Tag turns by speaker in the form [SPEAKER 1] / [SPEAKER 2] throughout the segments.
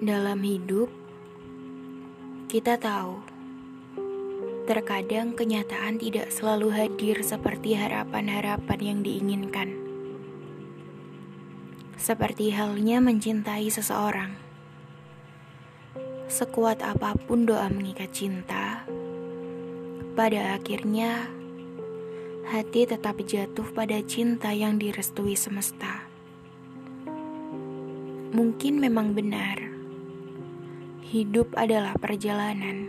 [SPEAKER 1] Dalam hidup, kita tahu terkadang kenyataan tidak selalu hadir seperti harapan-harapan yang diinginkan. Seperti halnya mencintai seseorang. Sekuat apa pun doa mengikat cinta, pada akhirnya hati tetap jatuh pada cinta yang direstui semesta. Mungkin memang benar, hidup adalah perjalanan.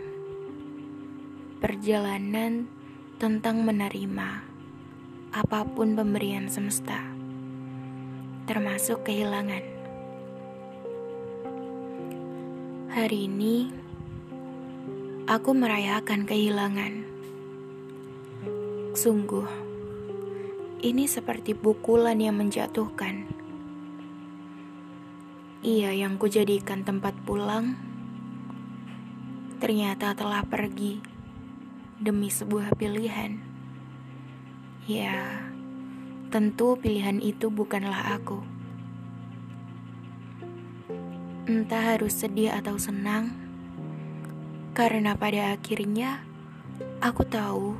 [SPEAKER 1] Perjalanan tentang menerima apa pun pemberian semesta, termasuk kehilangan. Hari ini, aku merayakan kehilangan. Sungguh, ini seperti pukulan yang menjatuhkan ia yang kujadikan tempat pulang ternyata telah pergi demi sebuah pilihan. Ya, tentu pilihan itu bukanlah aku. Entah harus sedih atau senang, karena pada akhirnya aku tahu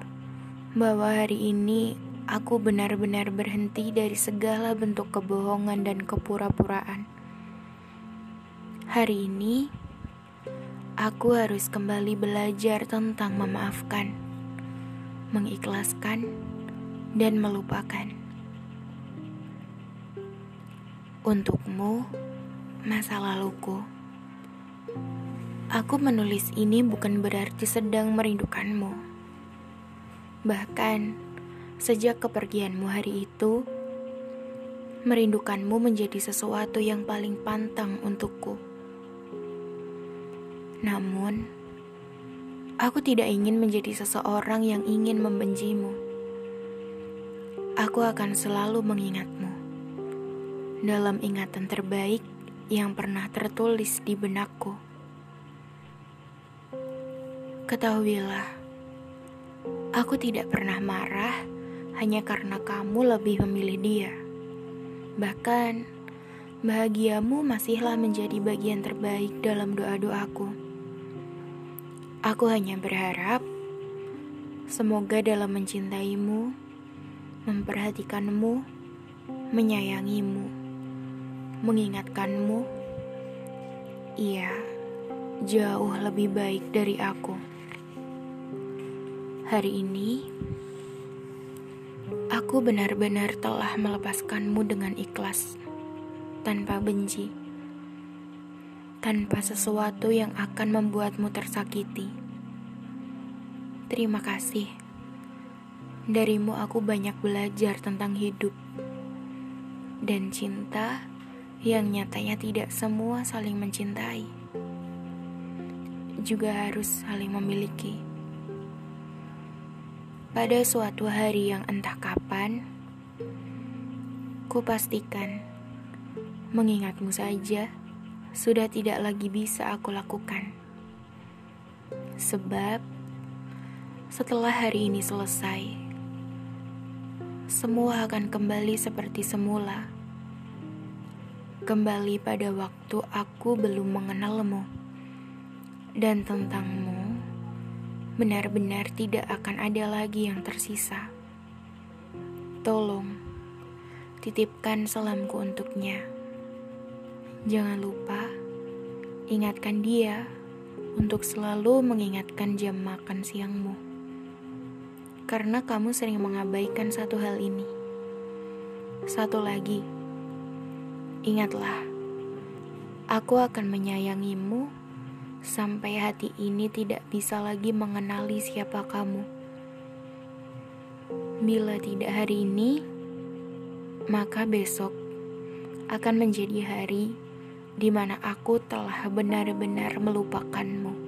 [SPEAKER 1] bahwa hari ini aku benar-benar berhenti dari segala bentuk kebohongan dan kepura-puraan. Hari ini, aku harus kembali belajar tentang memaafkan, mengikhlaskan, dan melupakan. Untukmu, masa laluku, aku menulis ini bukan berarti sedang merindukanmu. Bahkan, sejak kepergianmu hari itu, merindukanmu menjadi sesuatu yang paling pantang untukku. Namun, aku tidak ingin menjadi seseorang yang ingin membencimu. Aku akan selalu mengingatmu dalam ingatan terbaik yang pernah tertulis di benakku. Ketahuilah, aku tidak pernah marah hanya karena kamu lebih memilih dia. Bahkan, bahagiamu masihlah menjadi bagian terbaik dalam doa-doaku. Aku hanya berharap semoga dalam mencintaimu, memperhatikanmu, menyayangimu, mengingatkanmu, ia jauh lebih baik dari aku. Hari ini, aku benar-benar telah melepaskanmu dengan ikhlas, tanpa benci tanpa sesuatu yang akan membuatmu tersakiti. Terima kasih. Darimu aku banyak belajar tentang hidup dan cinta yang nyatanya tidak semua saling mencintai. Juga harus saling memiliki. Pada suatu hari yang entah kapan, ku pastikan mengingatmu saja sudah tidak lagi bisa aku lakukan. Sebab setelah hari ini selesai, semua akan kembali seperti semula. Kembali pada waktu aku belum mengenalmu dan tentangmu benar-benar tidak akan ada lagi yang tersisa. Tolong titipkan salamku untuknya. Jangan lupa ingatkan dia untuk selalu mengingatkan jam makan siangmu, karena kamu sering mengabaikan satu hal ini. Satu lagi, ingatlah, aku akan menyayangimu sampai hati ini tidak bisa lagi mengenali siapa kamu. Bila tidak hari ini, maka besok akan menjadi hari di mana aku telah benar-benar melupakanmu.